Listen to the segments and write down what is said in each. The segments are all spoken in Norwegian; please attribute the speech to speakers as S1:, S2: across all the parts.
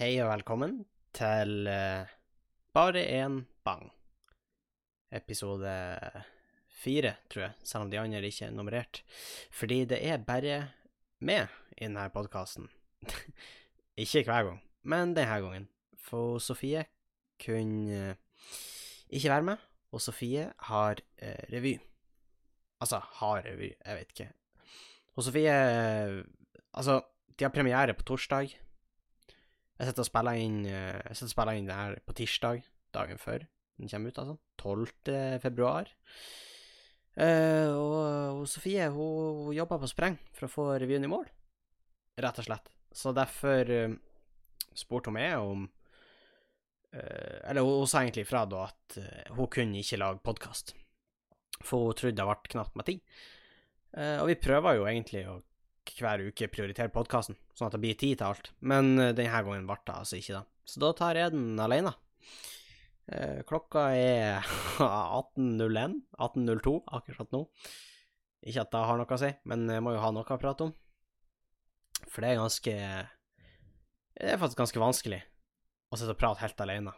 S1: Hei og velkommen til uh, Bare én bang. Episode fire, tror jeg, selv om de andre ikke er nummerert. Fordi det er bare meg i denne podkasten. ikke hver gang, men denne gangen. For Sofie kunne uh, ikke være med, og Sofie har uh, revy. Altså, har revy, jeg vet ikke. Og Sofie Altså, de har premiere på torsdag. Jeg sitter og spiller inn eh, Jeg sitter og spiller inn det her på tirsdag, dagen før den kommer ut, altså. 12. februar. Uh, og, og, Sofie hun, hun jobber på spreng for å få revyen i mål, rett og slett. Så derfor uh, spurte hun meg om uh, Eller hun, hun, sa egentlig ifra da at hun kunne ikke lage podkast, for hun trodde det ble knapt med tid. og vi prøver jo egentlig å hver uke prioritere podkasten, sånn at det blir tid til alt. Men uh, denne gangen ble det altså ikke det. Så da tar jeg den alene. Uh, klokka er 18.01, 18.02 akkurat nå. Ikke at det har noe å si, men jeg må jo ha noe å prate om. For det er ganske Det er faktisk ganske vanskelig å sitte og prate helt alene.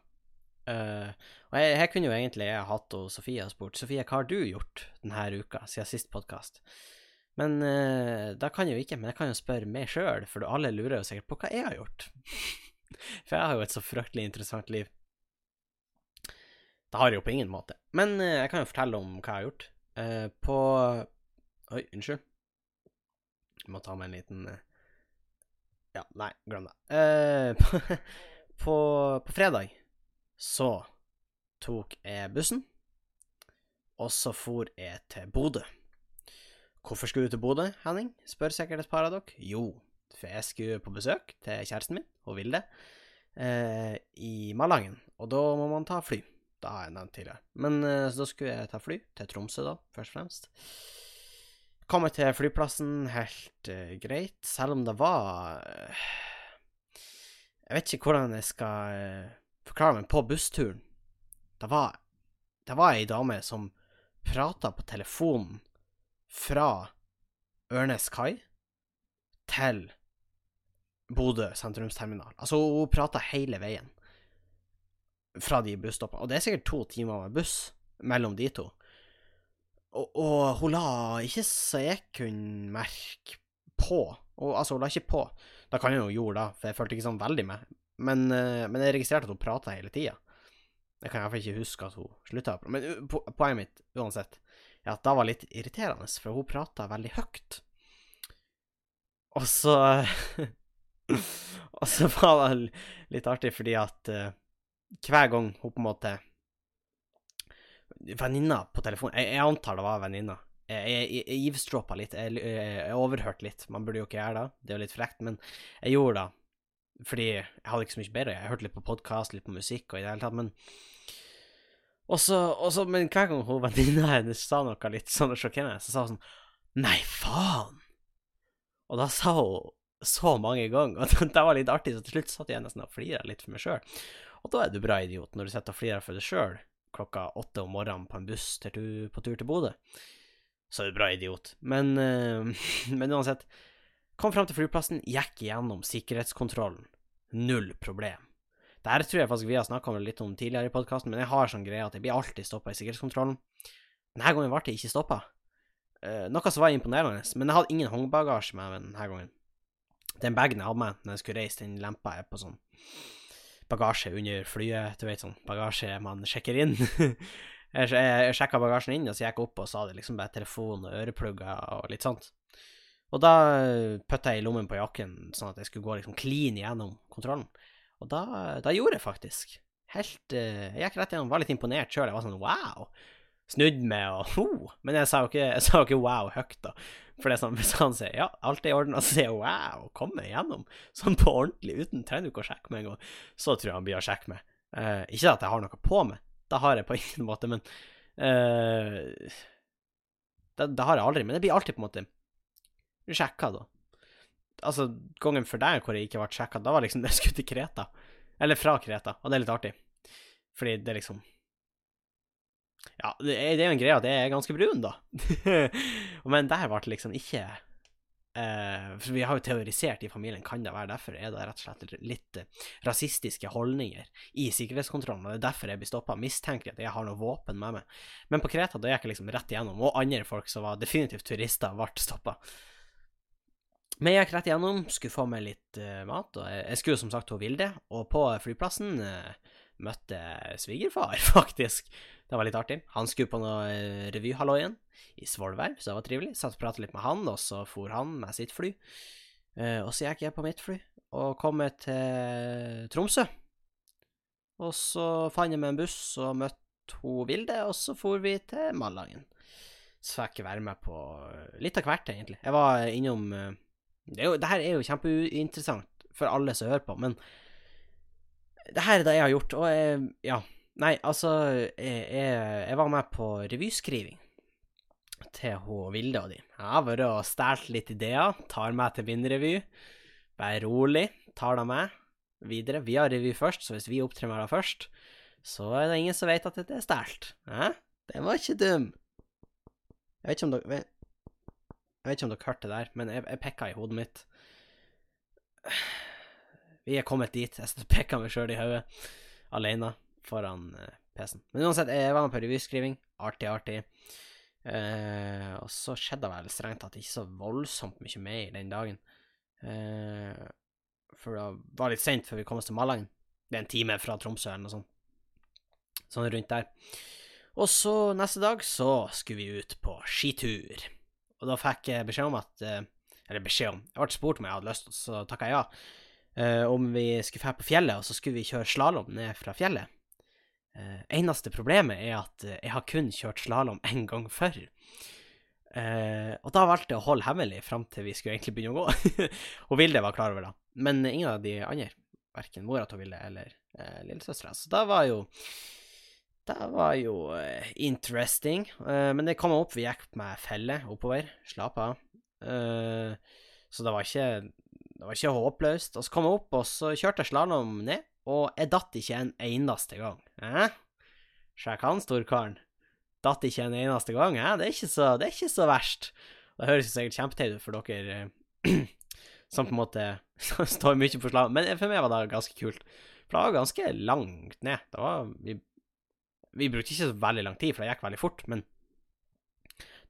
S1: Uh, og jeg, jeg, kunne jo egentlig jeg hatt og Sofie og spurt Sofie, hva har du gjort denne uka siden sist podkast? Men uh, da kan jeg jo ikke, men jeg kan jo spørre meg sjøl, for alle lurer jo sikkert på hva jeg har gjort. for jeg har jo et så fryktelig interessant liv. Det har jeg jo på ingen måte. Men uh, jeg kan jo fortelle om hva jeg har gjort. Uh, på Oi, unnskyld. Jeg må ta meg en liten Ja, nei, glem det. På, på, på fredag så tok jeg bussen, og så for jeg til Bodø. Hvorfor skulle du til Bodø, Henning? spør sikkert et par av dere. Jo, for jeg skulle på besøk til kjæresten min, og Vilde, eh, i Malangen. Og da må man ta fly. Da har jeg nevnt tidligere. Men eh, så da skulle jeg ta fly til Tromsø, da, først og fremst. Kom til flyplassen helt eh, greit, selv om det var eh, Jeg vet ikke hvordan jeg skal eh, forklare meg på bussturen. Det var, det var ei dame som prata på telefonen fra Ørnes kai til Bodø sentrumsterminal. Altså, hun prata hele veien fra de busstoppene. Og det er sikkert to timer med buss mellom de to. Og, og hun la ikke så jeg kunne merke på. Og, altså, hun la ikke på. Da kan hun jo gjøre det, for jeg følte ikke sånn veldig med. Men, uh, men jeg registrerte at hun prata hele tida. Jeg kan iallfall ikke huske at hun slutta. Men uh, poenget mitt, uansett, ja, det var litt irriterende, for hun prata veldig høyt. Og så Og så var det litt artig fordi at uh, hver gang hun på en måte Venninna på telefonen jeg, jeg, antar det var venninna. Jeg, jeg, jeg eavesdroppa litt, jeg, jeg overhørte litt. Man burde jo ikke gjøre det, det er jo litt frekt, men jeg gjorde det fordi jeg hadde ikke så mye bedre. Jeg hørte litt på podkast, litt på musikk og i det hele tatt, men og så, og så, men hver gang hun venninna hennes sa noe litt sånn sjokkerende, så sa hun sånn Nei, faen! Og da sa hun så mange ganger, og det var litt artig, så til slutt satt jeg nesten og flira litt for meg sjøl. Og da er du bra idiot, når du sitter og flirer for deg sjøl klokka åtte om morgenen på en buss til, på tur til Bodø. Så er du bra idiot. Men, uh, men uansett, kom fram til flyplassen, gikk gjennom sikkerhetskontrollen. Null problem. Det her tror jeg faktisk vi har snakka litt om tidligere i podkasten, men jeg har sånn greie at jeg blir alltid stoppa i sikkerhetskontrollen. Denne gangen ble jeg ikke stoppa. Uh, noe som var imponerende, men jeg hadde ingen håndbagasje med meg denne gangen. Den bagen jeg hadde med når jeg skulle reise, den lempa jeg på sånn bagasje under flyet, du vet sånn bagasje man sjekker inn. jeg jeg, sjekka bagasjen inn, og så gikk jeg opp, og sa det liksom bare telefon og øreplugger og litt sånt. Og da putta jeg i lommen på jakken, sånn at jeg skulle gå liksom clean gjennom kontrollen. Og da, da gjorde jeg faktisk. Helt uh, Jeg gikk rett igjennom, var litt imponert sjøl. Jeg var sånn wow. Snudd meg og ho. Men jeg sa jo ikke, jeg sa jo ikke wow høyt, da. For det er sånn, hvis han sier ja, alt er i orden, og så sier jeg wow, kom meg gjennom, sånn på ordentlig, uten trenger du ikke å sjekke meg engang, så tror jeg han blir å sjekke meg. Uh, ikke at jeg har noe på meg, det har jeg på ingen måte, men uh, det, det, har jeg aldri. Men det blir alltid på en måte sjekka, da altså, gangen for deg hvor jeg ikke ble sjekka, da var liksom det skulle til Kreta. Eller fra Kreta, og det er litt artig. Fordi det liksom Ja, det er jo en greie at jeg er ganske brun, da. Men der ble det liksom ikke Uh, for Vi har jo teorisert i familien, kan det være derfor er det rett og slett litt uh, rasistiske holdninger i sikkerhetskontrollen, og det er derfor jeg blir stoppa. Mistenker at jeg har noe våpen med meg. Men på Kreta da gikk jeg liksom rett igjennom, og andre folk som var definitivt turister, ble stoppa. Men jeg gikk rett igjennom, skulle få meg litt uh, mat, og jeg, jeg skulle som sagt til Vilde, og på flyplassen møtte svigerfar, faktisk. Det var litt artig. Han skulle på noe uh, revyhalloien i Svolvær, så det var trivelig. Satt og pratet litt med han, og så for han med sitt fly. Uh, og så gikk jeg på mitt fly, og kom til Tromsø. Og så fant jeg meg en buss og møtte hun Vilde, og så for vi til Malangen. Så fikk jeg være med på litt av hvert, egentlig. Jeg var innom uh, det, jo, det her er jo kjempeinteressant for alle som hører på, men det her er det jeg har gjort, og jeg, ja Nei, altså, jeg, jeg, jeg var med på revyskriving til hun Vilde og de. Jeg har vært og stjålet litt ideer, tar meg til min revy. Vær rolig, tar det meg videre. Vi har revy først, så hvis vi opptrer med det først, så er det ingen som vet at det er stjålet. Den var ikke dum. Jeg vet ikke om dere Jeg vet ikke om dere hørte det der, men jeg, jeg pekka i hodet mitt. Vi er kommet dit. Jeg pekka meg sjøl i hodet alene foran uh, PC-en. Men uansett, jeg var med på revyskriving. Artig, artig. Uh, og så skjedde det vel strengt tatt ikke så voldsomt mye mer den dagen. Uh, for det var litt seint før vi kom oss til Malangen. Det er en time fra Tromsø eller noe sånt. Sånn rundt der. Og så neste dag så skulle vi ut på skitur. Og da fikk jeg beskjed om at Eller beskjed om Jeg ble spurt om jeg hadde lyst, og så takka jeg ja. om vi skulle dra på fjellet, og så skulle vi kjøre slalåm ned fra fjellet. Uh, eneste problemet er at jeg har kun kjørt slalåm én gang før. Uh, og da valgte jeg å holde hemmelig fram til vi skulle egentlig begynne å gå. og Vilde var klar over det, men ingen av de andre, verken mora til Vilde eller uh, lillesøstera. Så da var jo Det var jo interesting. men det kom opp, vi gikk med felle oppover, slapp av. så det var ikke det var ikke håpløst. Og så kom jeg opp, og så kjørte jeg slalåm ned og jeg datt ikke en eneste gang. Eh? Sjekk han, storkaren. Datt ikke en eneste gang. Eh? Det, er ikke så, det er ikke så verst. Det høres jo sikkert kjempeteit ut for dere som på en måte står mye på slalåm, men for meg var det ganske kult. For det var ganske langt ned. Det var, vi, vi brukte ikke så veldig lang tid, for det gikk veldig fort, men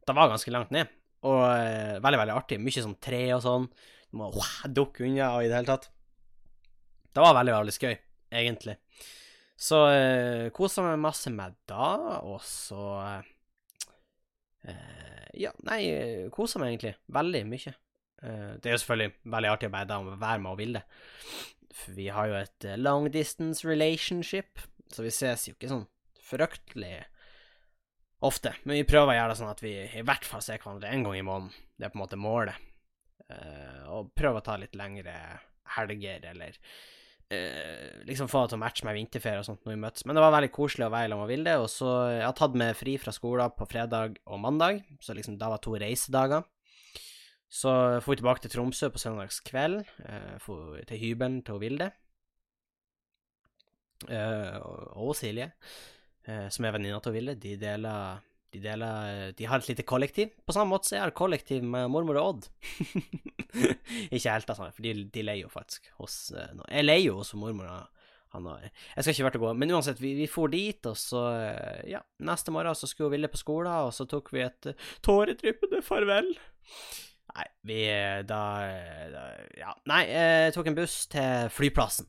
S1: det var ganske langt ned. Og uh, veldig, veldig artig. Mye sånn tre og sånn. Du må wow, dukke unna og i det hele tatt. Det var veldig, veldig skøy, egentlig. Så uh, kosa meg masse med da, og så uh, Ja, nei, kosa meg egentlig veldig mye. Uh, det er jo selvfølgelig veldig artig å bare være med og ville. For vi har jo et eh, long distance relationship, så vi ses jo ikke sånn fryktelig ofte. Men vi prøver å gjøre det sånn at vi i hvert fall ser hverandre én gang i måneden. Det er på en måte målet. Uh, og prøve å ta litt lengre helger, eller uh, liksom få det til å matche med vinterferie og sånt når vi møtes. Men det var veldig koselig å være sammen med Vilde. Og så jeg har tatt med fri fra skolen på fredag og mandag, så liksom da var to reisedager. Så dro vi tilbake til Tromsø på søndagskveld, eh, til hybelen til Vilde. Eh, og Silje, eh, som er venninna til Ville, De deler de, deler, de har et lite kollektiv, på samme måte så er det kollektiv med mormor og Odd. ikke helt, altså, for de, de leier jo faktisk hos uh, Jeg leier jo hos mormor. Han har, jeg skal ikke være til å gå, men uansett, vi, vi for dit, og så Ja, neste morgen så skulle Ville på skolen, og så tok vi et tåredryppende farvel. Nei, vi da, da Ja, nei, jeg tok en buss til flyplassen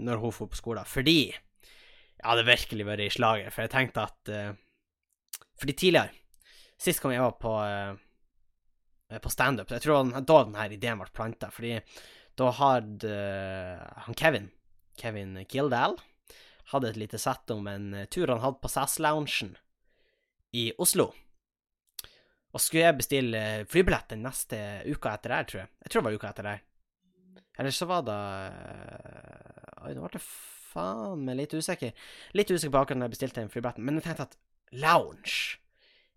S1: når hun for på skolen, fordi jeg hadde virkelig vært i slaget, for jeg tenkte at fordi tidligere, sist gang jeg var på, uh, på standup, jeg tror da denne ideen ble planta, fordi da hadde uh, han Kevin, Kevin Gildal, hadde et lite sett om en tur han hadde på SAS-loungen i Oslo. Og skulle jeg bestille flybillett den neste uka etter der, tror jeg. Jeg tror det var uka etter der. Eller så var det Oi, nå ble jeg faen meg litt usikker. Litt usikker på akkurat når jeg bestilte den flybilletten, men jeg tenkte at lounge.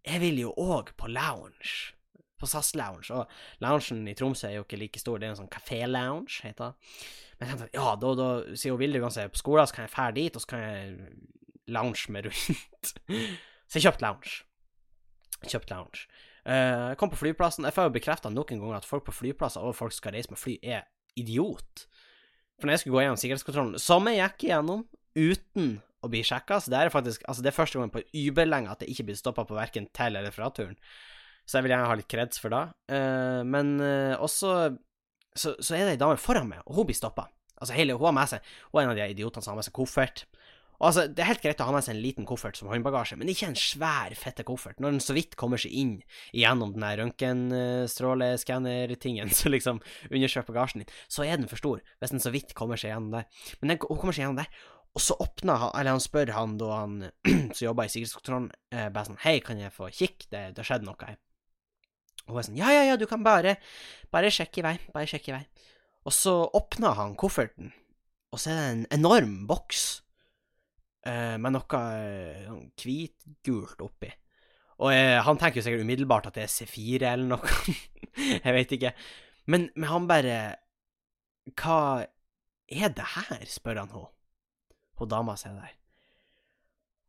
S1: Jeg vil jo òg på lounge. På SAS Lounge. Og loungen i Tromsø er jo ikke like stor, det er en sånn kafé-lounge, heter det. Men jeg tenkte at ja, da, da sier hun Vilde uansett på skolen, så kan jeg fære dit, og så kan jeg lounge med rundt. så jeg kjøpte lounge. Kjøpt lounge. Eh, Jeg kom på flyplassen. Jeg får jo bekrefta nok en gang at folk på flyplasser og folk skal reise med fly, er idiot. For når jeg skulle gå gjennom sikkerhetskontrollen, som jeg gikk igjennom uten å bli sjekka, så det er faktisk Altså, det er første gang på überlenge at jeg ikke blir stoppa på verken til- eller fra turen. Så jeg vil gjerne ha litt kreds for det. Uh, men uh, også så, så er det ei dame foran meg, og hun blir stoppa. Altså, hele, hun har med seg Hun er en av de idiotene som har med seg koffert. Og altså, Det er helt greit å ha med seg en liten koffert som håndbagasje, men ikke en svær, fette koffert. Når den så vidt kommer seg inn gjennom den røntgenstråleskanner-tingen som liksom undersøker bagasjen din, så er den for stor, hvis den så vidt kommer seg gjennom der. Men den, kommer seg gjennom der, og så åpner han, eller han spør han da han som jobber i sikkerhetskontrollen, eh, bare sånn Hei, kan jeg få kikke? Det, det har skjedd noe her. Og hun er sånn Ja, ja, ja, du kan bare Bare sjekke i vei. Bare sjekke i vei. Og så åpner han kofferten, og så er det en enorm boks eh, med noe eh, sånn hvitgult oppi. Og eh, han tenker jo sikkert umiddelbart at det er C4 eller noe. jeg vet ikke. Men, men han bare Hva er det her? spør han henne. Hun dama sier er der.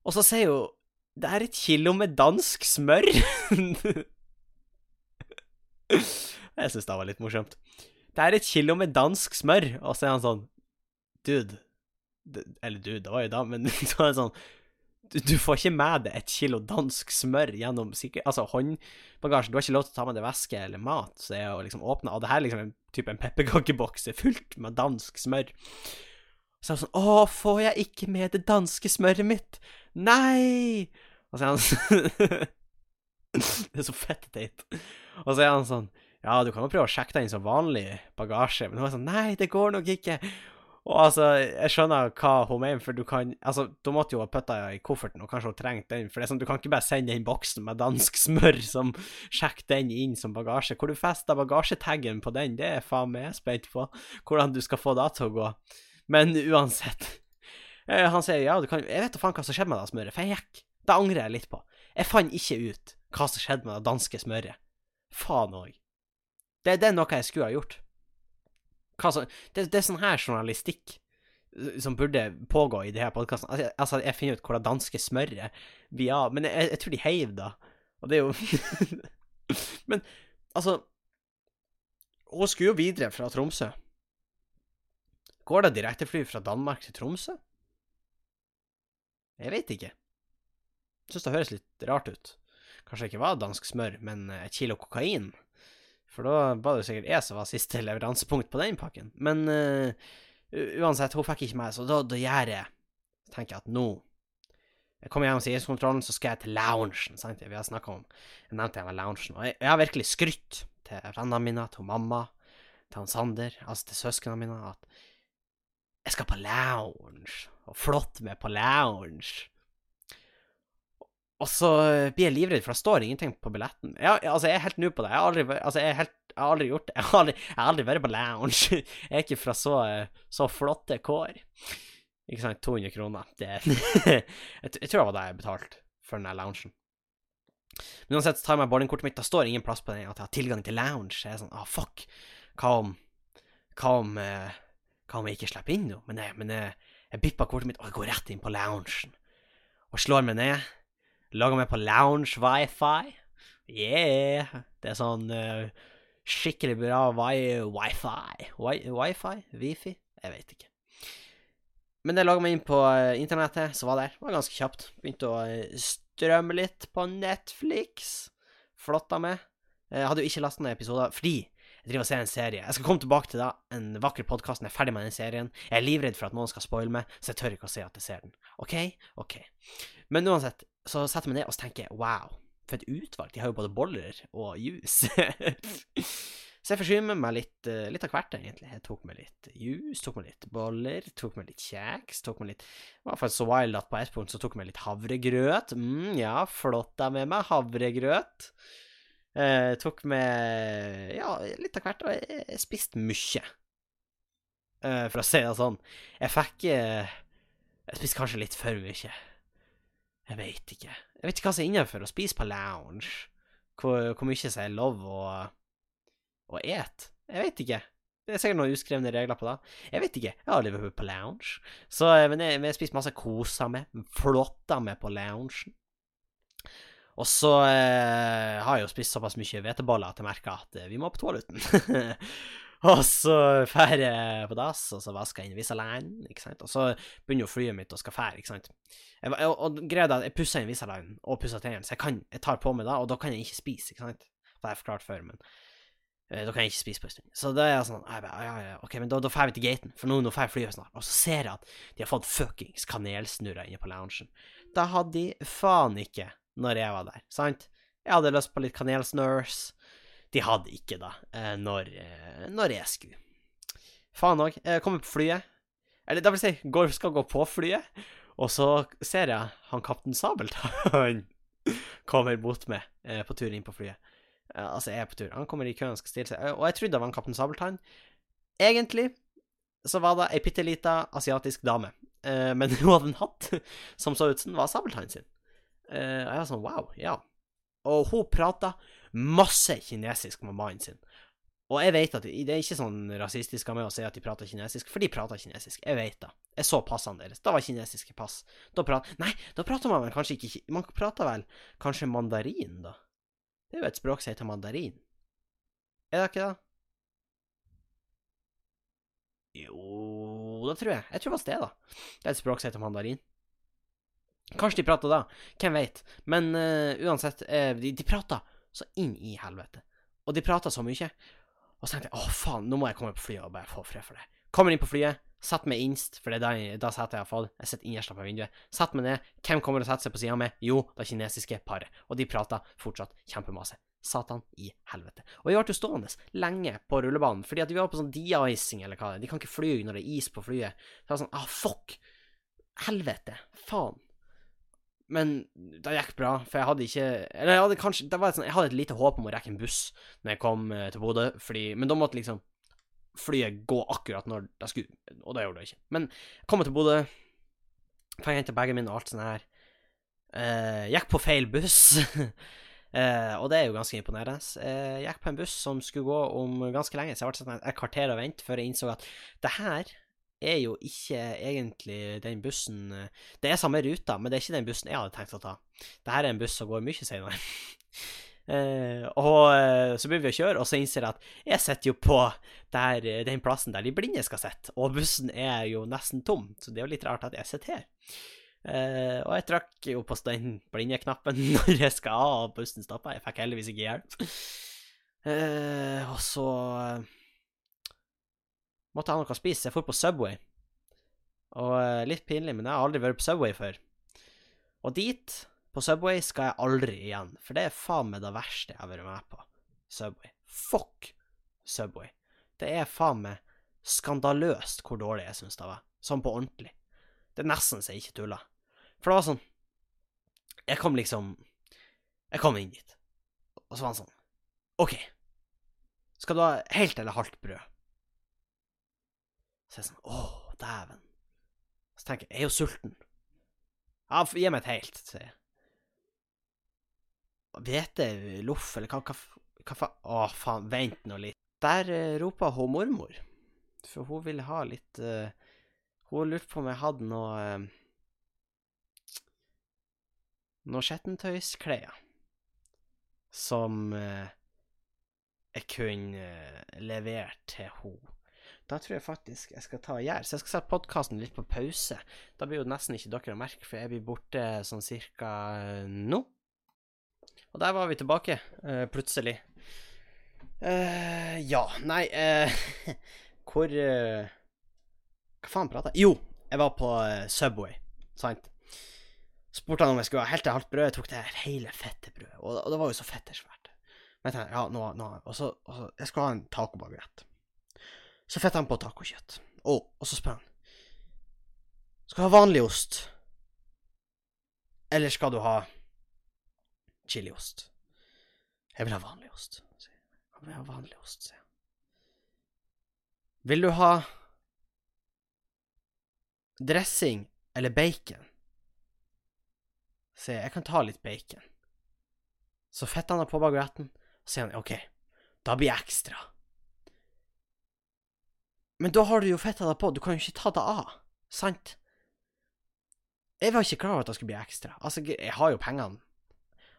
S1: Og så sier hun Det er et kilo med dansk smør. jeg syns det var litt morsomt. Det er et kilo med dansk smør, og så er han sånn Dude. Eller du, det var jo da, men så er det sånn du, du, får ikke med deg et kilo dansk smør gjennom sikkert, altså håndbagasjen. Du har ikke lov til å ta med deg væske eller mat, så er å liksom åpne Og det her er liksom en type en pepperkakeboks fullt med dansk smør. Så er han sånn Å, får jeg ikke med det danske smøret mitt? Nei! Og så er han sånn Det er så fett teit. Og så er han sånn Ja, du kan jo prøve å sjekke deg inn som vanlig bagasje, men hun er sånn Nei, det går nok ikke. Og altså, jeg skjønner hva hun mener, for du kan Altså, da måtte jo ha putta i kofferten, og kanskje hun trengte den, for det er sånn, du kan ikke bare sende den boksen med dansk smør som Sjekk den inn som bagasje. Hvor du fester bagasjetaggen på den, det er faen meg spent på. Hvordan du skal få det til å gå. Men uansett. Eh, han sier ja, du kan Jeg vet da faen hva som skjedde med det smøret, for jeg gikk. Det angrer jeg litt på. Jeg fant ikke ut hva som skjedde med det danske smøret. Faen òg. Det, det er noe jeg skulle ha gjort så, det, det, er sånn her journalistikk som burde pågå i de her podkastene. Altså, altså, jeg finner ut hvor det danske smøret blir av, men jeg, jeg, tror de heiv da. Og det er jo Men altså Hun skulle jo videre fra Tromsø. Går det direktefly fra Danmark til Tromsø? Jeg vet ikke. Syns det høres litt rart ut. Kanskje det ikke var dansk smør, men et kilo kokain? For da var det sikkert jeg som var siste leveransepunkt på den pakken. Men uh, uansett, hun fikk ikke meg, så da, da gjør jeg tenker jeg at nå Jeg kommer gjennom sikkerhetskontrollen, så skal jeg til loungen. Sant? Vi har snakka om Jeg nevnte jeg med loungen. Og jeg, jeg har virkelig skrytt til vennene mine, til mamma, til han Sander, altså til søsknene mine, at jeg skal på lounge, og flott med på lounge. Og så blir jeg livredd, for det står ingenting på billetten. Jeg, altså, jeg er helt nu på det. Jeg har aldri, altså, jeg helt, jeg har aldri gjort det. Jeg har aldri, jeg har aldri, vært på lounge. Jeg er ikke fra så, så flotte kår. Ikke sant, 200 kroner. Det jeg, jeg, tror det var det jeg betalte for den loungen. Men uansett så tar jeg meg boardingkortet mitt, det står ingen plass på den at jeg har tilgang til lounge. Jeg er sånn, ah, fuck. Hva om Hva om eh, Hva om jeg ikke slipper inn nå? Men, jeg, men jeg, jeg bipper kortet mitt, og jeg går rett inn på loungen. Og slår meg ned Lager meg på lounge wifi. Yeah! Det er sånn uh, skikkelig bra wifi. Wifi? Wifi? Jeg vet ikke. Men jeg laga meg inn på uh, internettet, så var der. Det var ganske kjapt. Begynte å uh, strømme litt på Netflix. Flotta meg. Jeg hadde jo ikke lasta ned episoder fordi jeg driver og ser en serie. Jeg skal komme tilbake til det, en vakker podkast når jeg er ferdig med den serien. Jeg er livredd for at noen skal spoile meg, så jeg tør ikke å si at jeg ser den. OK? OK. Men uansett, så setter jeg meg ned og tenker wow, for et utvalg. De har jo både boller og juice. så jeg forsyner meg litt, uh, litt, av hvert, egentlig. Jeg tok med litt juice, tok med litt boller, tok med litt kjeks, tok med litt I hvert fall så wild at på et punkt så tok jeg med litt havregrøt. Mm, ja, flott jeg med meg havregrøt. Eh, tok med ja, litt av hvert, og jeg, jeg spiste mye. Eh, for å si det sånn. Jeg fikk eh, Jeg spiste kanskje litt for mye. Jeg veit ikke. Jeg vet ikke hva som er innenfor å spise på lounge. Hvor, hvor mye som er lov å, å et. Jeg vet ikke. Det er sikkert noen uskrevne regler på det. Jeg vet ikke. Jeg har aldri vært på lounge. Så, eh, men jeg, jeg spiser masse kosa med. Flotta med på loungen. Og så eh, har jeg jo spist såpass mye hveteboller at jeg merker at eh, vi må på toaletten. og så drar jeg på dass, og så vasker jeg inn Visaline, ikke sant. Og så begynner flyet mitt å skal fære, ikke sant. Jeg, og, og greia er at jeg pusser inn Visaline og pusser tennene, så jeg, kan, jeg tar på meg da, og da kan jeg ikke spise, ikke sant. Det har jeg forklart før, men eh, da kan jeg ikke spise på en stund. Så da er jeg sånn jeg bare, ja, ja, OK, men da, da drar vi til gaten, for nå, nå drar flyet snart. Og så ser jeg at de har fått fuckings kanelsnurrer inne på loungen. Da hadde de faen ikke når jeg var der, sant? Jeg hadde lyst på litt kanelsnurrs. De hadde ikke da, eh, når, eh, når jeg skulle. Faen òg. Jeg kommer på flyet. Eller det vil si, går, skal gå på flyet, og så ser jeg han kaptein Sabeltann kommer mot meg eh, på tur inn på flyet. Altså, jeg er på tur. Han kommer i køen og skal stille seg, og jeg trodde det var en kaptein Sabeltann. Egentlig så var det ei bitte lita asiatisk dame, men hun hadde en hatt som så ut som den var Sabeltann sin. Og jeg var sånn wow, ja. Og hun prata masse kinesisk med mannen sin. Og jeg vet at det er ikke sånn rasistisk av meg å si at de prater kinesisk, for de prater kinesisk. Jeg vet det. Jeg så passene deres. Da var kinesiske pass. Da prat... Nei, da prater man vel kanskje ikke Man prater vel kanskje mandarin, da? Det er jo et språk som heter mandarin. Er det ikke det? Jo, det tror jeg. Jeg tror faktisk det, da. Det er et språk som heter mandarin. Kanskje de prater da, hvem veit. Men uh, uansett, uh, de, de prater så inn i helvete. Og de prata så mye. Og så tenkte jeg å faen, nå må jeg komme på flyet og bare få fred for det. Kommer inn på flyet, setter meg innst, for det er da, da setter jeg fått. Jeg sitter innerst på vinduet. Setter meg ned. Hvem kommer og setter seg på sida mi? Jo, det kinesiske paret. Og de prater fortsatt kjempemasse. Satan i helvete. Og vi ble jo stående lenge på rullebanen, fordi at vi var på sånn de-icing eller hva det er. De kan ikke fly når det er is på flyet. Så jeg var sånn, ah, fuck. Helvete. Faen. Men det gikk bra, for jeg hadde ikke Eller jeg hadde kanskje det var et sånt, Jeg hadde et lite håp om å rekke en buss når jeg kom eh, til Bodø, fordi Men da måtte liksom flyet gå akkurat når det skulle Og det gjorde det ikke. Men jeg kom til Bodø, fikk hente bagen min og alt sånt her. Eh, gikk på feil buss. eh, og det er jo ganske imponerende. Eh, gikk på en buss som skulle gå om ganske lenge, så jeg ble satt et kvarter og vente før jeg innså at det her er jo ikke egentlig den bussen Det er samme ruta, men det er ikke den bussen jeg hadde tenkt å ta. Dette er en buss som går mye senere. Uh, og uh, så begynner vi å kjøre, og så innser jeg at jeg sitter jo på der, den plassen der de blinde skal sitte, og bussen er jo nesten tom, så det er jo litt rart at jeg sitter her. Uh, og jeg trakk jo på den blindeknappen når jeg skal av, og bussen stoppa. Jeg fikk heldigvis ikke hjelp. og så måtte ha noe å spise. Jeg dro på Subway. Og litt pinlig, men jeg har aldri vært på Subway før. Og dit på Subway skal jeg aldri igjen, for det er faen meg det verste jeg har vært med på. Subway. Fuck Subway. Det er faen meg skandaløst hvor dårlig jeg syns det var. Sånn på ordentlig. Det er nesten så jeg ikke tuller. For det var sånn Jeg kom liksom Jeg kom inn dit, og så var han sånn OK, skal du ha helt eller halvt brød? Så jeg er sånn Å, dæven. Så tenker jeg Jeg er jo sulten. Ja, gi meg et helt, sier jeg hveteloff, eller hva, hva, hva faen Å, faen, vent nå litt. Der uh, ropa hun mormor, for hun ville ha litt uh, Hun lurte på om jeg hadde noe uh, Noe skittentøysklær som uh, jeg kunne levere til henne. Da tror jeg faktisk jeg skal ta og gjøre. Så jeg skal sette podkasten litt på pause. Da blir jo nesten ikke dere å merke, for jeg blir borte sånn cirka nå. Og der var vi tilbake, uh, plutselig. Uh, ja, nei uh, Hvor Hva faen prata jeg Jo, jeg var på Subway, sant? Spurte han om jeg skulle ha helt til halvt brød. Jeg tok det hele fette brødet, og, og, det var jo så fettersvært. Men jeg tenkte, ja, nå, nå og, så, og så Jeg skulle ha en tacobaguett. Så fetter han på tacokjøtt. Og, og så spør han Skal du ha vanlig ost, eller skal du ha chiliost. Jeg vil ha vanlig ost, sier jeg. Jeg vil ha vanlig ost, sier han. Vil du ha dressing eller bacon? Sier jeg. Jeg kan ta litt bacon. Så fetter han på baguetten, og sier han OK, da blir jeg ekstra. Men da har du jo fetta deg på, du kan jo ikke ta det av, sant? Jeg var ikke klar over at det skulle bli ekstra. Altså, jeg har jo pengene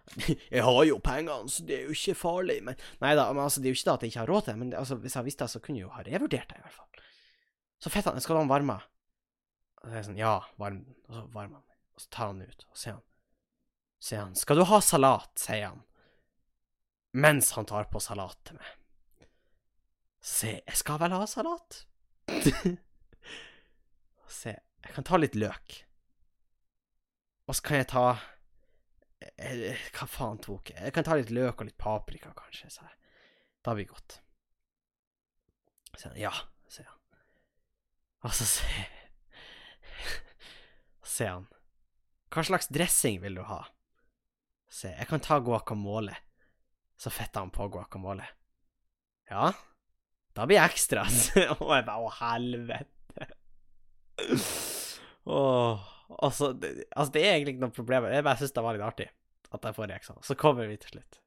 S1: Jeg har jo pengene, så det er jo ikke farlig. Men nei da, men altså, det er jo ikke det at jeg ikke har råd til men det, altså, hvis jeg visste det, så kunne jeg jo ha revurdert det, i hvert fall. Så fetta han, skal du ha den varma? Og så er jeg sånn, ja, varm den. Og så varmer han. Og så tar han den ut, og sier han, sier han, skal du ha salat, sier han, mens han tar på salat til meg. Se, jeg skal vel ha salat? Se, jeg kan ta litt løk. Og så kan jeg ta eh, Hva faen tok jeg? Jeg kan ta litt løk og litt paprika, kanskje, sa jeg. Det blir godt. Så ja, sier han. Og så sier sier han Hva slags dressing vil du ha? Se, jeg kan ta guacamole. Så fetter han på guacamole. Ja, da blir jeg ekstra. Og jeg bare Å, helvete. Åh, altså, det, altså, det er egentlig ikke noe problem. Jeg bare syns det var litt artig at jeg får reaksjoner. Så kommer vi til slutt.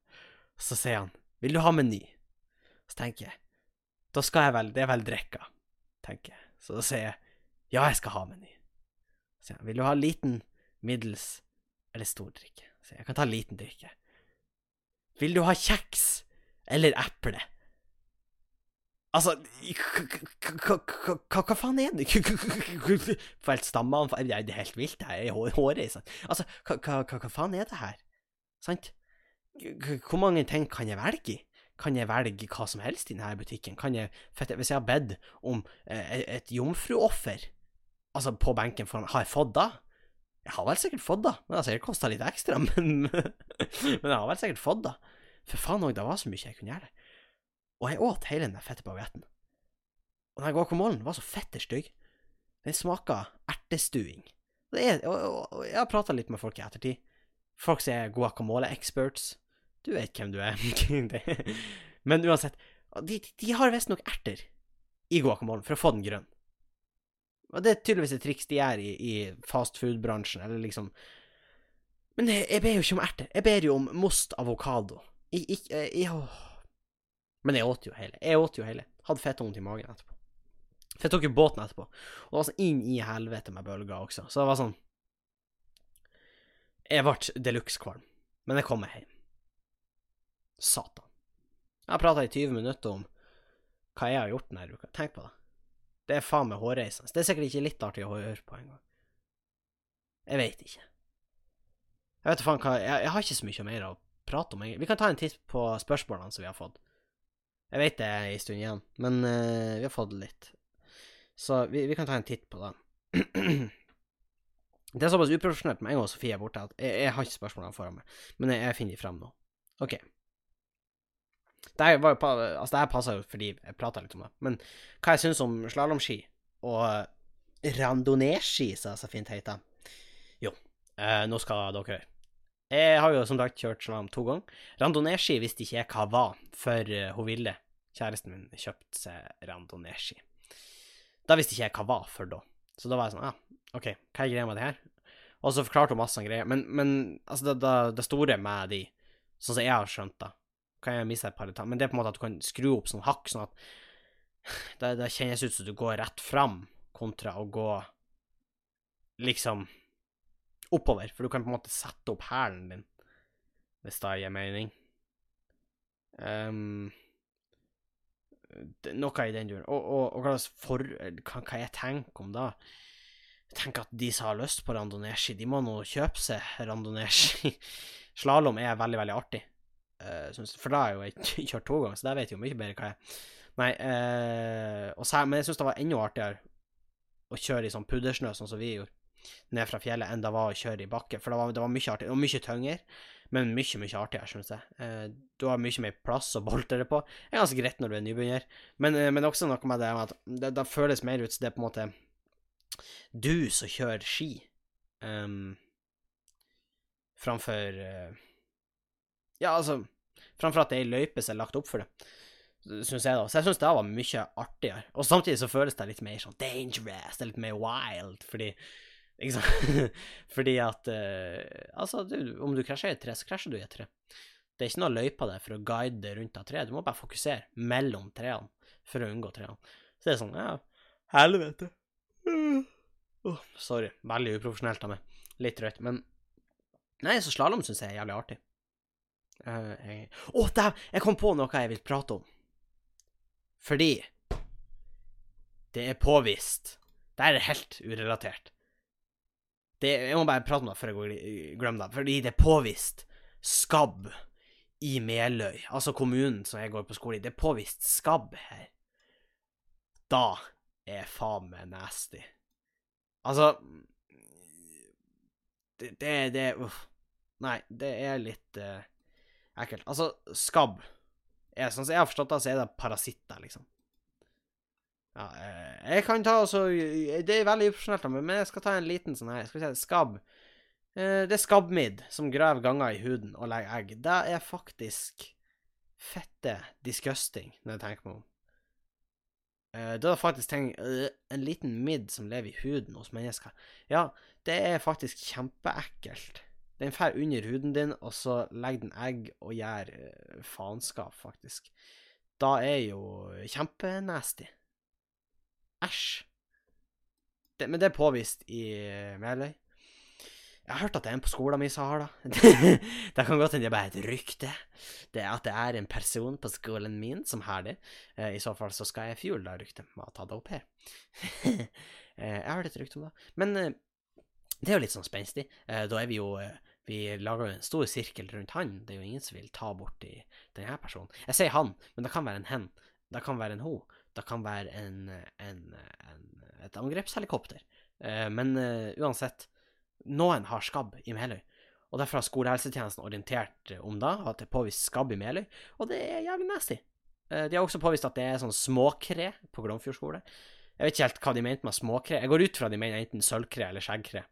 S1: Så sier han 'Vil du ha meny?' Så tenker jeg Da skal jeg vel Det er vel drikka, tenker jeg. Så da sier jeg 'Ja, jeg skal ha meny'. Så sier han 'Vil du ha liten, middels eller stor drikke?' Så jeg kan ta liten drikke. 'Vil du ha kjeks eller eple?' Altså Hva faen er det? For stammeanfall Det er helt vilt, det er håret Altså, hva faen er det her? Sant? Hvor mange ting kan jeg velge i? Kan jeg velge hva som helst i denne butikken? Kan jeg, hvis jeg har bedt om et jomfruoffer altså på benken foran Har jeg fått det? Jeg har vel sikkert fått det. Det har sikkert kosta litt ekstra, men, men jeg har vel sikkert fått det. For faen òg, det var så mye jeg kunne gjøre. Og jeg åt hele den fette bagetten. Og den guacamolen var så fette stygg. Den smaka ertestuing. Er, og, og, og, jeg har prata litt med folk i ettertid. Folk som er guacamole-experts. Du vet hvem du er. Men uansett, de, de har visstnok erter i guacamolen for å få den grønn. Og det er tydeligvis et triks de gjør i, i fast food-bransjen, eller liksom Men jeg, jeg ber jo ikke om erter. Jeg ber jo om most avokado. Jeg, jeg, jeg, men jeg åt jo hele. Jeg åt jo hele. Hadde fettvondt i magen etterpå. For jeg tok jo båten etterpå, og det var sånn inn i helvete med bølger også. Så det var sånn Jeg ble de luxe-kvalm, men jeg kom meg hjem. Satan. Jeg har prata i 20 minutter om hva jeg har gjort denne uka. Tenk på det. Det er faen meg hårreisende. Det er sikkert ikke litt artig å høre på engang. Jeg veit ikke. Jeg vet faen hva jeg, jeg, har ikke så mye mer å prate om. Vi kan ta en titt på spørsmålene som vi har fått. Jeg vet det er en stund igjen, men uh, vi har fått litt. Så vi, vi, kan ta en titt på det. det er såpass uprofesjonelt med en gang Sofie er borte, at jeg, jeg har ikke spørsmålene foran meg, men jeg, jeg finner de frem nå. OK. Det her, var, altså, det her passer jo fordi jeg prata litt om det, men hva jeg syns om slalåmski og randonee-ski, som det så fint heter. Jo, uh, nå skal dere høre. Jeg har jo som sagt kjørt slalåm to ganger. Randonee-ski visste ikke jeg hva var før uh, hun ville, kjæresten min, kjøpte seg randonee-ski. Da visste ikke jeg hva var før da. Så da var jeg sånn, ja, ah, OK, hva er greia med det her? Og så forklarte hun masse greier. Men, men altså, det, det, det, store med de, sånn som jeg har skjønt det, kan jeg miste et par detaljer, men det er på en måte at du kan skru opp sånn hakk, sånn at det, det kjennes ut som du går rett fram, kontra å gå liksom oppover, for du kan på en måte sette opp hælen din, hvis det gir mening. Um, noe i den duren. Og, og, og hva, for, hva, hva jeg tenker om da? Jeg tenker at de som har lyst på randonee-ski, de må nå kjøpe seg randonee-ski. Slalåm er veldig, veldig artig. Uh, for da har jeg jo kjørt to ganger, så der vet jeg jo mye bedre hva jeg Nei, uh, men jeg syns det var enda artigere å kjøre i sånn puddersnø, sånn som vi gjorde, ned fra fjellet, enn det var å kjøre i bakke. For det var, det var mye artig, og mye tyngre, men mye, mye artigere, syns jeg. Uh, du har mye mer plass å bolte det på. Det er ganske greit når du er nybegynner, men, men også noe med det at det, det føles mer ut som det er på en måte du som kjører ski, um, framfor ja, altså Framfor at det er ei løype som er lagt opp for det, syns jeg, da. Så jeg syns det var mye artigere. Og samtidig så føles det litt mer sånn dangerous, det er litt mer wild, fordi ikke sant? fordi at uh, Altså, du, om du krasjer i et tre, så krasjer du i et tre. Det er ikke noe løype der for å guide deg rundt av treet. Du må bare fokusere mellom trærne for å unngå trærne. Så det er sånn, ja, helvete. Oh, sorry. Veldig uprofesjonelt av meg. Litt rødt. Men nei, så slalåm syns jeg er jævlig artig. Uh, jeg... Å, oh, der! Jeg kom på noe jeg vil prate om. Fordi det er påvist Det er helt urelatert. Det, jeg må bare prate om det før jeg glemmer det. Fordi det er påvist skabb i Meløy, altså kommunen som jeg går på skole i. Det er påvist skabb her. Da er faen meg nasty. Altså Det, det, det Uff. Nei, det er litt uh, ekkelt. Altså, skabb er sånn som jeg har forstått det, så er det parasitter, liksom. Ja, eh, jeg kan ta også Det er veldig uprofesjonelt, men jeg skal ta en liten sånn her. Skal vi se Skabb. Eh, det er skabbmidd som graver ganger i huden og legger egg. Det er faktisk fette disgusting, når jeg tenker meg om. Det er faktisk ting, en liten midd som lever i huden hos mennesker. Ja, det er faktisk kjempeekkelt. Den fer under huden din, og så legger den egg og gjør faenskap, faktisk. Da er jo kjempenasty. Æsj. Men det er påvist i Meløy. Jeg har hørt at det er en på skolen min som har det. det kan godt hende det er bare et rykte. Det er at det er en person på skolen min som har det. Eh, I så fall så skal jeg fjule det ryktet med å ta det opp her. Eh, jeg har hørt et rykte om det. Men eh, det er jo litt sånn spenstig. Da er vi jo Vi lager jo en stor sirkel rundt han. Det er jo ingen som vil ta borti denne personen. Jeg sier han, men det kan være en hen. Det kan være en ho. Det kan være en, en, en, et angrepshelikopter. Eh, men uh, uansett, noen har skabb i Meløy. Og Derfor har skolehelsetjenesten orientert om det, at det er påvist skabb i Meløy, og det er jævlig nasty. Uh, de har også påvist at det er sånn småkre på Glomfjord skole. Jeg vet ikke helt hva de mente med småkre. Jeg går ut fra de mener enten sølvkre eller skjeggkre.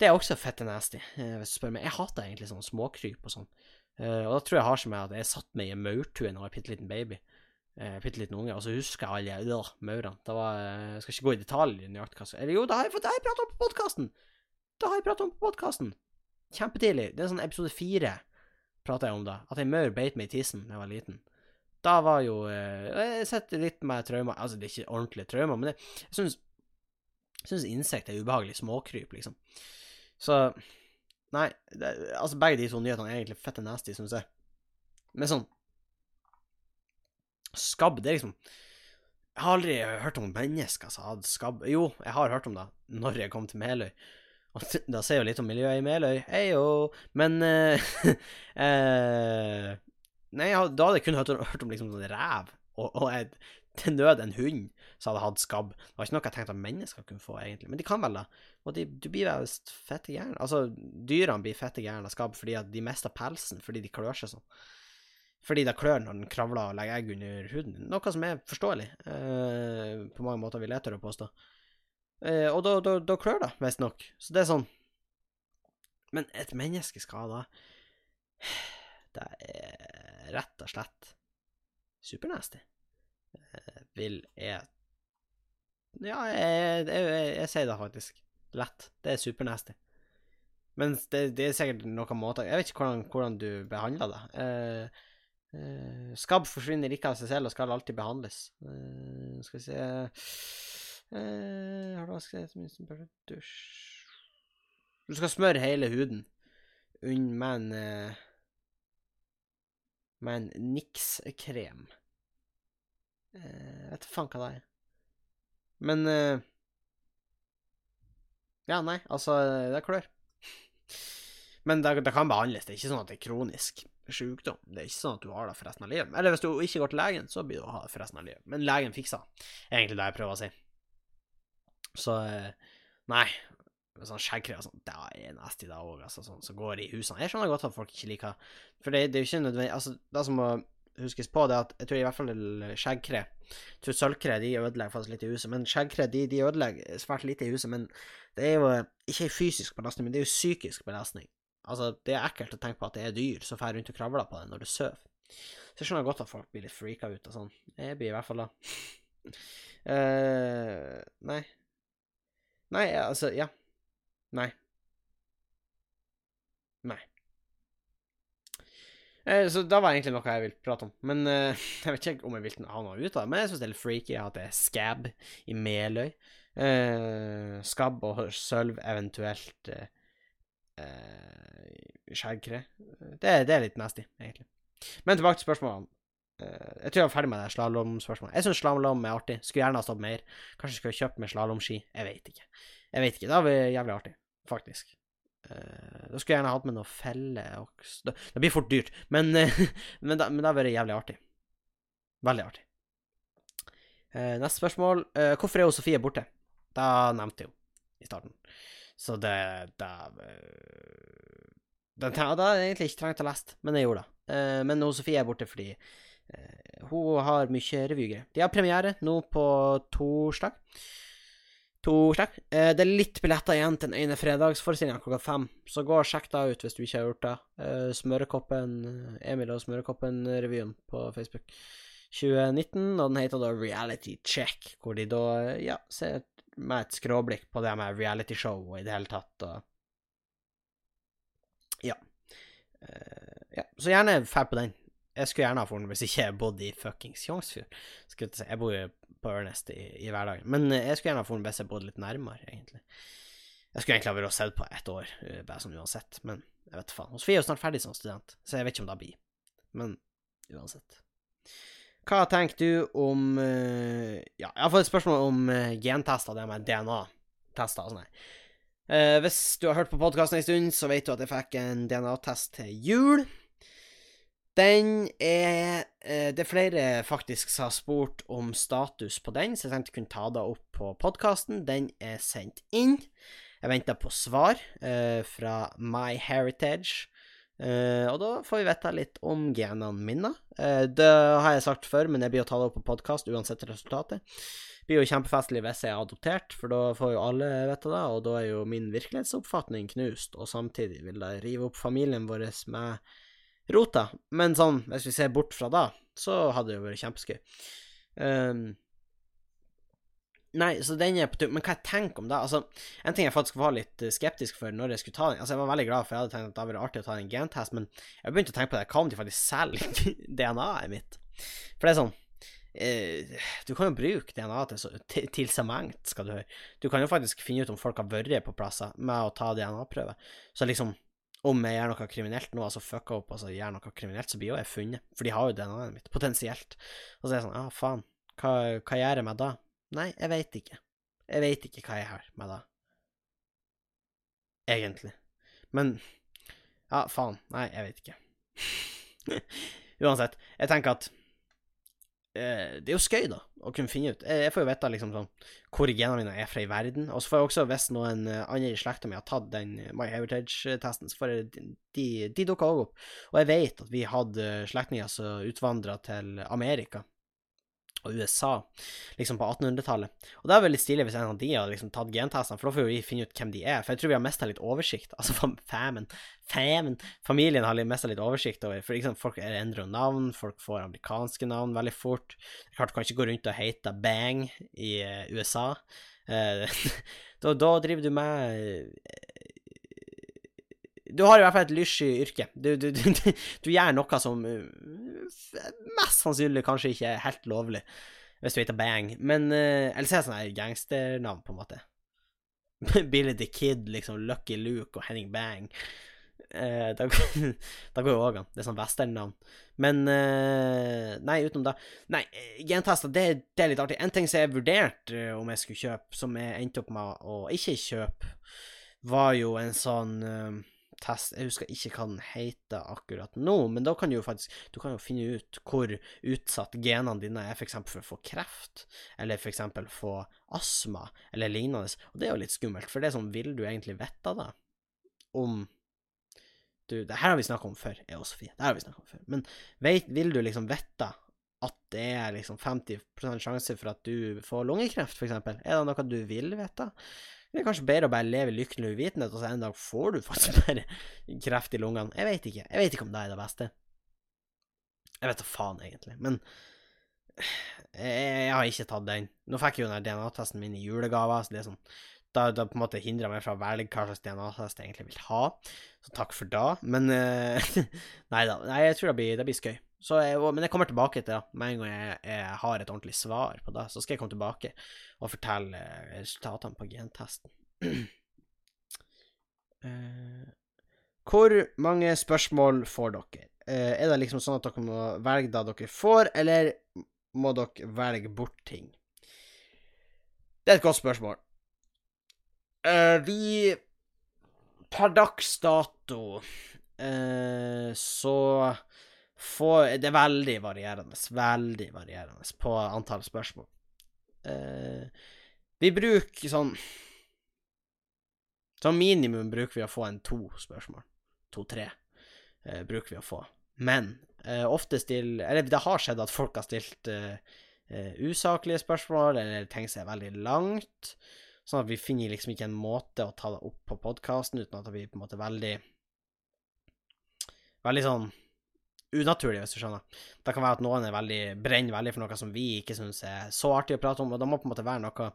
S1: Det er også fette nasty, hvis du spør meg. Jeg hater egentlig sånn småkryp og sånn. og da tror jeg har seg med at jeg satt meg i en maurtue da jeg var bitte liten baby eh, bitte liten unge, og så husker jeg alle øh, maurene. Det var Jeg skal ikke gå i detalj nøyaktig hva Eller jo, det har jeg, det jeg pratet om på podkasten! Det har jeg pratet om på podkasten! Kjempetidlig. Det er sånn episode fire prata jeg om det. At ei maur beit meg i tissen da jeg var liten. Da var jo eh, Jeg sitter litt med traumer Altså, det er ikke ordentlige traumer, men det, jeg syns syns insekt er ubehagelig småkryp, liksom. Så Nei, det, altså begge de to nyhetene er egentlig fette nasty, syns jeg. Men sånn Skabb, det er liksom Jeg har aldri hørt om mennesker som hadde skabb. Jo, jeg har hørt om det når jeg kom til Meløy. Og da sier jo litt om miljøet i Meløy. Heio! Men uh, uh, Nei, da hadde jeg kun hørt, hørt om liksom sånn rev, og, og et, til nød en hund som hadde hatt skabb. Det var ikke noe jeg tenkte at mennesker kunne få, egentlig. Men de kan vel det. Og de, du blir visst fette gæren. Altså, dyrene blir fette gæren av skabb fordi at de mister pelsen fordi de klør seg sånn fordi det klør når den kravler og legger egg under huden. Noe som er forståelig, eh, på mange måter, vil jeg tørre å påstå. Eh, og da, da, da klør det, visstnok. Så det er sånn Men et menneske skal da Det er rett og slett supernasty. Eh, vil jeg Ja, jeg, jeg, jeg, jeg, sier det faktisk. Lett. Det er supernasty. Men det, det, er sikkert noen måter Jeg vet ikke hvordan, hvordan du behandler det. Eh, skabb forsvinner ikke av seg selv og skal alltid behandles. Uh, skal vi se uh, Har du vasket bare dusj Du skal smøre hele huden med en Med en Nix-krem. Uh, vet faen hva det er. Men Ja, nei, altså Det klør. Men det, det, kan behandles. Det er ikke sånn at det er kronisk sykdom. Det er ikke sånn at du har det for resten av livet. Eller hvis du ikke går til legen, så blir du å ha det for resten av livet. Men legen fikser egentlig det jeg prøver å si. Så eh, nei. Sånn skjeggkre og sånn, det er nasty, det òg, altså, sånn som går i husene. Jeg skjønner godt at folk ikke liker For det, det er jo ikke nødvendig Altså, det som må huskes på, det er at jeg tror i hvert fall skjeggkre Jeg tror sølvkre de ødelegger faktisk litt i huset, men skjeggkre de, de ødelegger svært lite i huset. Men det er jo ikke fysisk belastning, men det er jo psykisk belastning. Altså, det er ekkelt å tenke på at det er dyr som drar rundt og kravler på deg når du sover. Så jeg skjønner godt at folk blir litt freaka ut og sånn. Jeg blir i hvert fall da. uh, nei. Nei, altså, ja. Nei. Nei. Uh, så da var egentlig noe jeg ville prate om. Men uh, jeg vet ikke om jeg vil ha noe ut av det. Men jeg syns det er litt freaky at det er scab i Meløy. skabb og sølv eventuelt skjeggkre. Det, det er litt nasty, egentlig. Men tilbake til spørsmålene. Uh, jeg tror jeg var ferdig med det slalåmspørsmålet. Jeg syns slalåm er artig. Skulle gjerne ha stått mer. Kanskje skulle kjøpt meg slalåmski. Jeg vet ikke. Jeg vet ikke. Det hadde vært jævlig artig, faktisk. Uh, da skulle jeg gjerne hatt med noe felle og Det, det blir fort dyrt, men, uh, men, da, men det hadde vært jævlig artig. Veldig artig. neste spørsmål. hvorfor er jo Sofie borte? Da nevnte jeg jo i starten. Så det Da Den hadde egentlig ikke trengt å lese, men jeg gjorde det. men Sofie er borte fordi Eh, hun har mye revygreier. De har premiere nå på torsdag. Torsdag. Eh, det er litt billetter igjen til den ene fredagsforestillinga klokka fem, så gå og sjekk det ut hvis du ikke har gjort det. Eh, Smørekoppen, Emil og Smørekoppen-revyen på Facebook 2019, og den heter da Reality Check, hvor de da, ja, ser med et skråblikk på det med realityshow og i det hele tatt, og Ja. ja. Så gjerne fær på den. Jeg skulle gjerne ha for den hvis ikke jeg bodde i fuckings Tjongsfjord. Jeg bor jo på Ørnest i, i, hverdagen. Men eh, jeg skulle gjerne ha for den hvis jeg bodde litt nærmere, egentlig. Jeg skulle egentlig ha vært og sett på ett år, eh, bare sånn uansett. Men jeg vet faen. Sofie er jo snart ferdig som student, så jeg vet ikke om det blir. Men uansett. Hva tenker du om uh, Ja, jeg har fått et spørsmål om uh, gentester, det med DNA-tester og sånn. Uh, hvis du har hørt på podkasten en stund, så vet du at jeg fikk en DNA-test til jul. Den er uh, Det er flere faktisk som har spurt om status på den, så jeg tenkte jeg kunne ta det opp på podkasten. Den er sendt inn. Jeg venter på svar uh, fra MyHeritage. Eh, og da får vi vite litt om genene mine. Uh, det har jeg sagt før, men jeg blir å ta det opp på podkast uansett resultatet. Det blir jo kjempefestlig hvis jeg er adoptert, for da får jo alle vite det, og da er jo min virkelighetsoppfatning knust, og samtidig vil det rive opp familien vår med rota. Men sånn, hvis vi ser bort fra da, så hadde det jo vært kjempeskøy. Um, nei, så den er på tur. Men hva jeg tenker om det Altså, en ting jeg faktisk var litt eh, skeptisk for når jeg skulle ta den Altså, jeg var veldig glad, for jeg hadde tenkt at det hadde vært artig å ta en gentest, men jeg begynte å tenke på det. Hva om de faktisk selger DNA-et mitt? For det er sånn eh, Du kan jo bruke DNA til, til, til så mangt, skal du høre. Du kan jo faktisk finne ut om folk har vært på plasser med å ta DNA-prøve. Så liksom om jeg gjør noe kriminelt nå, altså fucka opp, altså gjør noe kriminelt, så blir jo jeg funnet. For de har jo DNA-et mitt, potensielt. Og så er jeg sånn, ja, ah, faen, hva, hva gjør jeg med da? Nei, jeg veit ikke. Jeg veit ikke hva jeg har med da. Egentlig. Men Ja, faen. Nei, jeg veit ikke. Uansett, jeg tenker at Eh, det er jo skøy, da, å kunne finne ut. Jeg får jo vite liksom sånn hvor genene mine er fra i verden. Og så får jeg også, hvis noen eh, andre i slekta mi har tatt den My Heritage-testen, så får jeg de, de, dukker òg opp. Og jeg vet at vi hadde slektninger som utvandra til Amerika og USA, liksom på 1800-tallet. Og det er veldig stilig hvis en av de hadde liksom tatt gentestene, for da får vi finne ut hvem de er. For jeg tror vi har mista litt oversikt. Altså famen, famen Familien har mista litt oversikt over For liksom, folk endrer navn, folk får amerikanske navn veldig fort. Klart, du kan ikke gå rundt og hete Bang i uh, USA. Uh, da, da, driver du med du har i hvert fall et lyssky yrke. Du, du, du, du, gjør noe som uh, mest sannsynlig kanskje ikke er helt lovlig, hvis du heter Bang. Men uh, Eller så er det sånn gangsternavn, på en måte. Billy the Kid, liksom. Lucky Luke og Henning Bang. Uh, da, går jo òg an. Det er sånn westernnavn. Men Nei, utenom det Nei, gentester, det, det, er litt artig. En ting som jeg vurderte om jeg skulle kjøpe, som jeg endte opp med å ikke kjøpe, var jo en sånn test Jeg husker ikke hva den heter akkurat nå, men da kan du jo faktisk Du kan jo finne ut hvor utsatt genene dine er f.eks. for å få kreft, eller f.eks. få astma, eller lignende. Og det er jo litt skummelt, for det er sånn Vil du egentlig vite det? Om du Det her har vi snakka om før, jeg og Sofie. Det her har vi om før. Men vet, vil du liksom vite at det er liksom 50 sjanse for at du får lungekreft, f.eks.? Er det noe du vil vite? Det er kanskje bedre å bare leve i lykkelig uvitenhet, og så en dag får du faktisk bare kreft i lungene. Jeg vet ikke. Jeg vet ikke om det er det beste. Jeg vet da faen, egentlig. Men jeg, har ikke tatt den. Nå fikk jeg jo den DNA-testen min i julegave, så det er sånn da, da på en måte hindra meg fra å velge hva slags DNA-test jeg egentlig vil ha. Så takk for da. Men uh, Nei da. Nei, jeg tror det blir, det blir skøy. Jeg, men jeg kommer tilbake til det med en gang jeg, jeg, har et ordentlig svar på det. Så skal jeg komme tilbake og fortelle resultatene på gentesten. uh, Hvor mange spørsmål får dere? Uh, er det liksom sånn at dere må velge det dere får, eller må dere velge bort ting? Det er et godt spørsmål. Uh, vi Per dags dato eh, så får Det er veldig varierende, veldig varierende på antall spørsmål. Eh, vi bruker sånn Som minimum bruker vi å få en to spørsmål. To-tre eh, bruker vi å få. Men eh, ofte still Eller det har skjedd at folk har stilt eh, eh, usaklige spørsmål, eller som er veldig langt. Sånn at vi finner liksom ikke en måte å ta det opp på podkasten uten at blir på en måte veldig Veldig sånn unaturlig, hvis du skjønner. Det kan være at noen er veldig, brenner veldig for noe som vi ikke syns er så artig å prate om, og det må på en måte være noe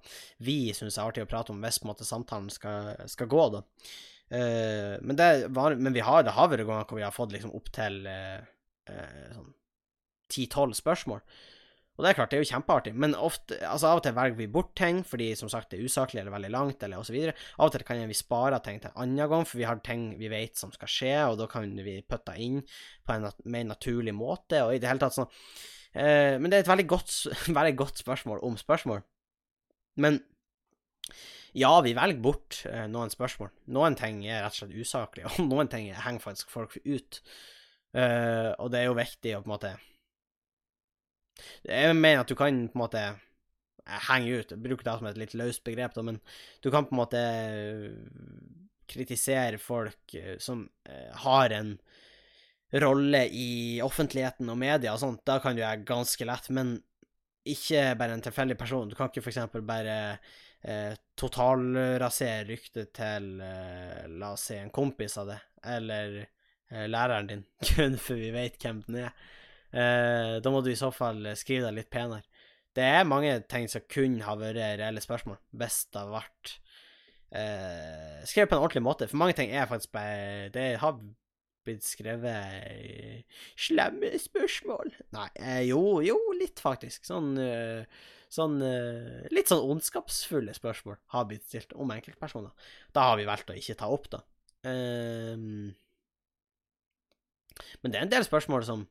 S1: vi syns er artig å prate om hvis på en måte samtalen skal, skal gå, da. Uh, men, var, men har, det har vært ganger hvor vi har fått liksom opptil uh, uh, sånn ti-tolv spørsmål. Og det er klart, det er jo kjempeartig, men ofte, altså av og til velger vi bort ting fordi som sagt det er usaklig eller veldig langt, eller osv. Av og til kan vi spare ting til en annen gang, for vi har ting vi vet som skal skje, og da kan vi putte inn på en mer naturlig måte, og i det hele tatt sånn eh, Men det er et veldig godt, veldig godt spørsmål om spørsmål. Men ja, vi velger bort eh, noen spørsmål. Noen ting er rett og slett usaklige, og noen ting henger faktisk folk ut. Eh, og det er jo viktig å på en måte Jeg mener at du kan på en måte henge ut, bruke det som et litt løst begrep, da, men du kan på en måte kritisere folk eh, som eh, har en rolle i offentligheten og media og sånt, da kan du gjøre ganske lett, men ikke bare en tilfeldig person. Du kan ikke eksempel bare eh, totalrasere ryktet til eh, la oss si en kompis av det, eller eh, læreren din, kun for vi vet hvem den er. Eh, da må du i så fall skrive deg litt penere. Det er mange ting som kunne ha vært reelle spørsmål, hvis det hadde vært eh, skrevet på en ordentlig måte. For mange ting er faktisk bare Det har blitt skrevet slemme spørsmål. Nei, eh, jo, jo, litt faktisk. Sånn eh, sånn uh, litt sånn ondskapsfulle spørsmål har blitt stilt om enkeltpersoner. Da har vi valgt å ikke ta opp, da. Um, men det er en del spørsmål som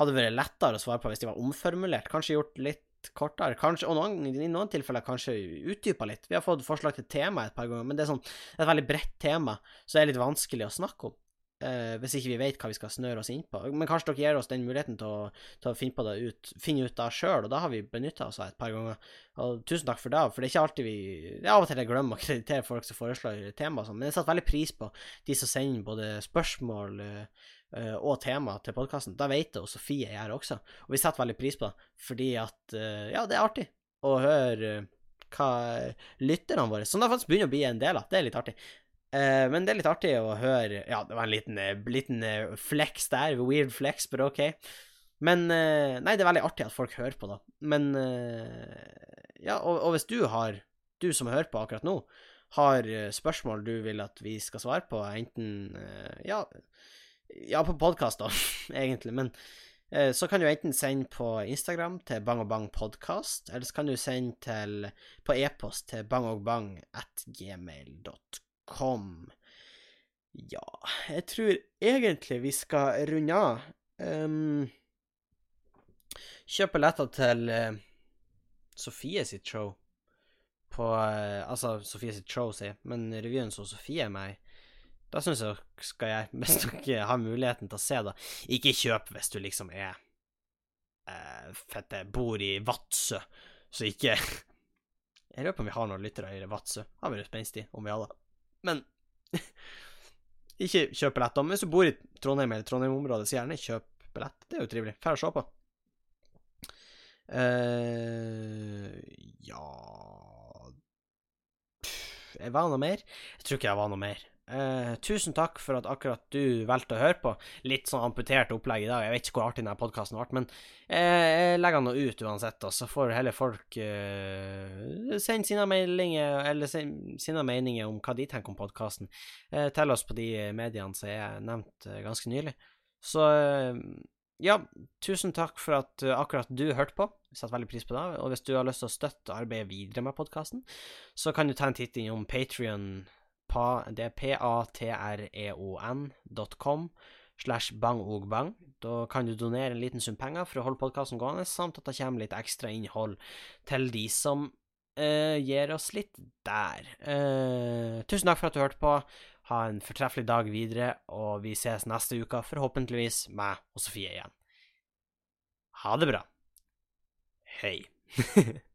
S1: hadde vært lettere å svare på hvis de var omformulert. Kanskje gjort litt kortere, kanskje, og noen, i noen tilfeller kanskje utdypa litt. Vi har fått forslag til tema et par ganger, men det er sånn et veldig bredt tema, det er litt vanskelig å snakke om. Uh, hvis ikke vi vet hva vi skal snøre oss inn på. Men kanskje dere gir oss den muligheten til å, til å finne, det ut, finne ut det sjøl, og da har vi benytta oss av et par ganger. Og tusen takk for det, for det er ikke alltid vi Det av og til jeg glemmer å kreditere folk som foreslår tema, sånn, men jeg setter veldig pris på de som sender både spørsmål uh, og tema til podkasten. Da vet jeg, og Sofie gjør også, og vi setter veldig pris på det, fordi at uh, Ja, det er artig å høre hva lytterne våre Som det faktisk begynner å bli en del av. Det er litt artig. Men det er litt artig å høre Ja, det var en liten, eh, liten flex der. Weird flex, but OK. Men Nei, det er veldig artig at folk hører på, da. Men Ja, og, og, hvis du har Du som hører på akkurat nå, har spørsmål du vil at vi skal svare på, enten Ja, ja på podkast, da, egentlig. Men så kan du enten sende på Instagram til bang og bang podkast, eller så kan du sende til, på e-post til bangogbang.gmail.com. Ja, jeg tror egentlig vi skal runde av. Um, kjøp billetter til uh, Sofie sitt show på uh, Altså, Sofie sitt show, sier men revyen som Sofie er med i. Da syns jeg skal jeg, hvis dere har muligheten til å se det. Ikke kjøp hvis du liksom er eh, fette, bor i Vadsø, så ikke Jeg lurer på om vi har noen lyttere i Vadsø. Har vært spenstig om vi hadde. Men ikke kjøp billett. Hvis du bor i Trondheim eller Trondheim-området, så gjerne kjøp billett. Det er jo trivelig. Får å se på. Uh, ja Jeg var noe mer? Jeg tror ikke jeg var noe mer. Uh, tusen takk for at akkurat du valgte å høre på. Litt sånn amputert opplegg i dag. Jeg vet ikke hvor artig denne podkasten ble, men uh, jeg legger den nå ut uansett, og så får heller folk uh, sende sine meldinger eller sine meninger om hva de tenker om podkasten, til oss på de mediene som jeg nevnt ganske nylig. Så ja, tusen takk for at akkurat du hørte på. Jeg setter veldig pris på det. Og hvis du har lyst til å støtte arbeidet videre med podkasten, så kan du ta en titt innom Patrion pa, det er patreon.com slash bangogbang. Da kan du donere en liten sum penger for å holde podkasten gående, samt at det kommer litt ekstra innhold til de som uh, gir oss litt der. Uh, tusen takk for at du hørte på. Ha en fortreffelig dag videre, og vi ses neste uke, forhåpentligvis meg og Sofie igjen. Ha det bra. Hei.